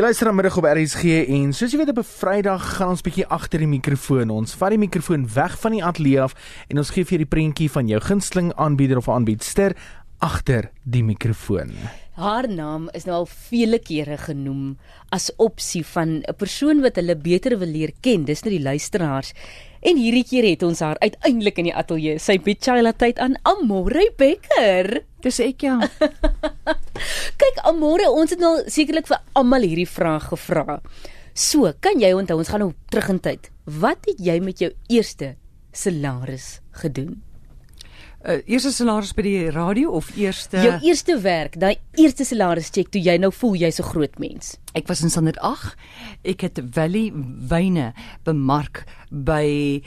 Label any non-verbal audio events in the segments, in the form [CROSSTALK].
Jy luister aan middag op RSG en soos jy weet op 'n Vrydag gaan ons bietjie agter die mikrofoon. Ons vat die mikrofoon weg van die ateljee af en ons gee vir jou die prentjie van jou gunsteling aanbieder of aanbiedster agter die mikrofoon. Haar naam is nou al vele kere genoem as opsie van 'n persoon wat hulle beter wil leer ken. Dis nou die luisteraars. En hierdie keer het ons haar uiteindelik in die ateljee. Sy bied Chayla tyd aan Amore Becker. Dis ek ja. [LAUGHS] Kyk Amore, ons het nou sekerlik vir almal hierdie vraag gevra. So, kan jy onthou ons gaan nou terug in tyd. Wat het jy met jou eerste salaris gedoen? Uh, eerste salaris by die radio of eerste Jou eerste werk, daai eerste salaris check toe jy nou voel jy's 'n groot mens. Ek was in standaard 8. Ek het Valley wyne bemark by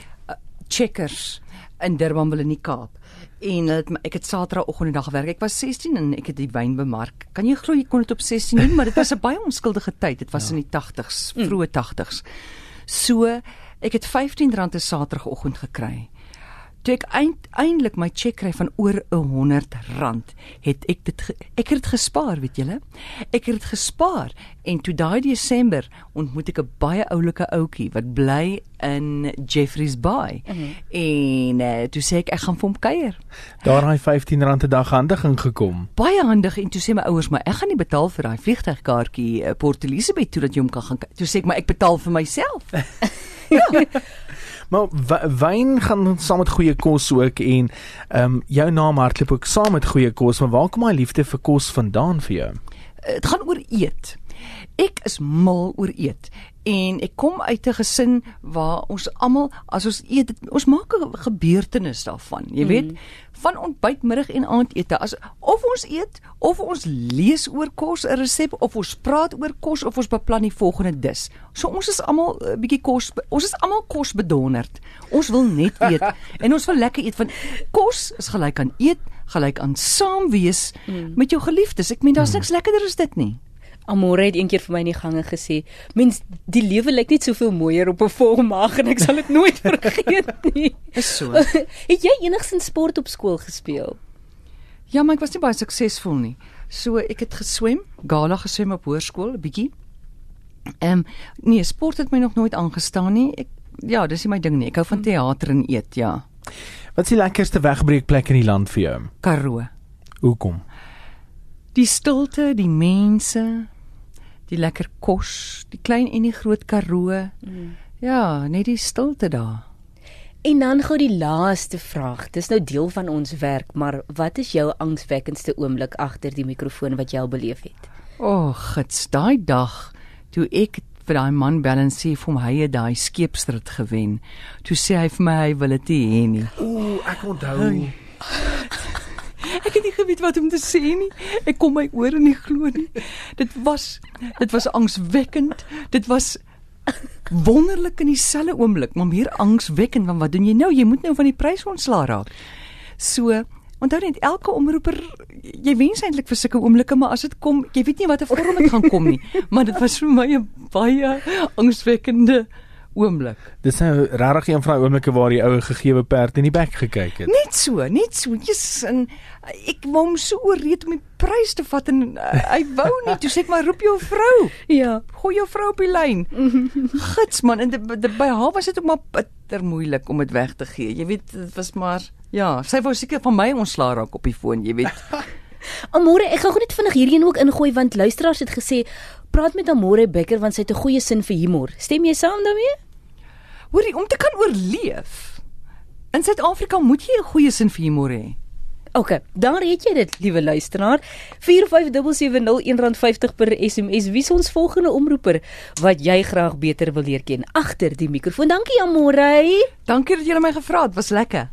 Checkers in Durban wil in die Kaap. En het, ek het Saterdagoggend die dag gewerk. Ek was 16 en ek het die wyn bemark. Kan jy glo jy kon dit op 16 doen, maar dit was 'n baie onskuldige tyd. Dit was ja. in die 80s, vroeë 80s. So, ek het R15 'n Saterdagoggend gekry. Toe ek uiteindelik my cheque kry van oor 'n 100 rand, het ek dit ek het dit gespaar, weet julle? Ek het dit gespaar en toe daai Desember ontmoet ek 'n baie oulike ouetjie wat bly in Jeffreys Bay. Mm -hmm. En uh, toe sê ek ek gaan vir hom kuier. Daar daai R15 'n dag handig ingekom. Baie handig en toe sê my ouers maar ek gaan nie betaal vir daai vliegtuigkaartjie uh, Port Elizabeth toe dat jy hom kan gaan. Toe sê ek maar ek betaal vir myself. [LAUGHS] ja. Maar wyn gaan saam met goeie kos ook en ehm um, jou naam hardloop ook saam met goeie kos, maar waar kom daai liefde vir kos vandaan vir jou? Dit gaan oor eet. Ek is mal oor eet en ek kom uit 'n gesin waar ons almal as ons eet ons maak 'n gebeurtenis daarvan jy weet mm. van ontbyt middag en aandete as of ons eet of ons lees oor kos 'n resep of ons praat oor kos of ons beplan die volgende dis so ons is almal 'n uh, bietjie kos ons is almal kos bedonderd ons wil net eet [LAUGHS] en ons wil lekker eet van kos is gelyk aan eet gelyk aan saam wees mm. met jou geliefdes ek meen daar's mm. niks lekkerder as dit nie Amore het eendag vir my in die gange gesê, "Mens, die lewe lyk net soveel mooier op 'n vol maag en ek sal dit nooit [LAUGHS] vergeet nie." Is so. [LAUGHS] het jy enigsins sport op skool gespeel? Ja, maar ek was nie baie suksesvol nie. So ek het geswem, gala geswem op hoërskool 'n bietjie. Ehm um, nee, sport het my nog nooit aangestaan nie. Ek ja, dis nie my ding nie. Ek hou van teater en eet, ja. Wat is die lekkerste wegbreekplek in die land vir jou? Karoo. Hoekom? Die stilte, die mense, die lekker kos, die klein en die groot Karoo. Mm. Ja, net die stilte daar. En dan gou die laaste vraag. Dis nou deel van ons werk, maar wat is jou angswekkendste oomblik agter die mikrofoon wat jy al beleef het? O, oh, gits, daai dag toe ek vir daai man bel en sê vir hom hy het daai skeepstrit gewen. Toe sê hy vir my hy wil dit hê nie. Ooh, ek onthou. [LAUGHS] Ek het nie geweet wat om te sê nie. Ek kom my ore nie glo nie. Dit was dit was angswekkend. Dit was wonderlik in dieselfde oomblik, maar meer angswekkend want wat doen jy nou? Jy moet nou van die prys ontslaa raak. So Onthou net elke omroeper jy wens eintlik vir sulke oomblikke maar as dit kom jy weet nie watter vorm dit gaan kom nie [LAUGHS] maar dit was vir my 'n baie angswekkende oomblik. Dis nou regtig een van daai oomblikke waar die oue gegeewe perd in die bek gekyk het. Net so, net so. Jesus en ek wou hom so oorreed om die prys te vat en uh, hy wou nie. Toe sê ek maar roep jou vrou. Ja, gooi jou vrou op die lyn. [LAUGHS] Gits man en de, de, by haar was dit ook maar bitter moeilik om dit weg te gee. Jy weet dit was maar ja, sy wou seker van my ontslaa raak op die foon, jy weet. [LAUGHS] Amore, ek gaan gou net vinnig hierheen ook ingooi want luisteraars het gesê praat met Amore Becker want sy het 'n goeie sin vir humor. Stem jy saam daarmee? Hoorie, om te kan oorleef in Suid-Afrika moet jy 'n goeie sin vir humor hê. OK, daar het jy dit, liewe luisteraar. 45701 R50 per SMS. Wie is ons volgende omroeper wat jy graag beter wil leer ken agter die mikrofoon? Dankie Amore. Dankie dat jy my gevra het. Was lekker.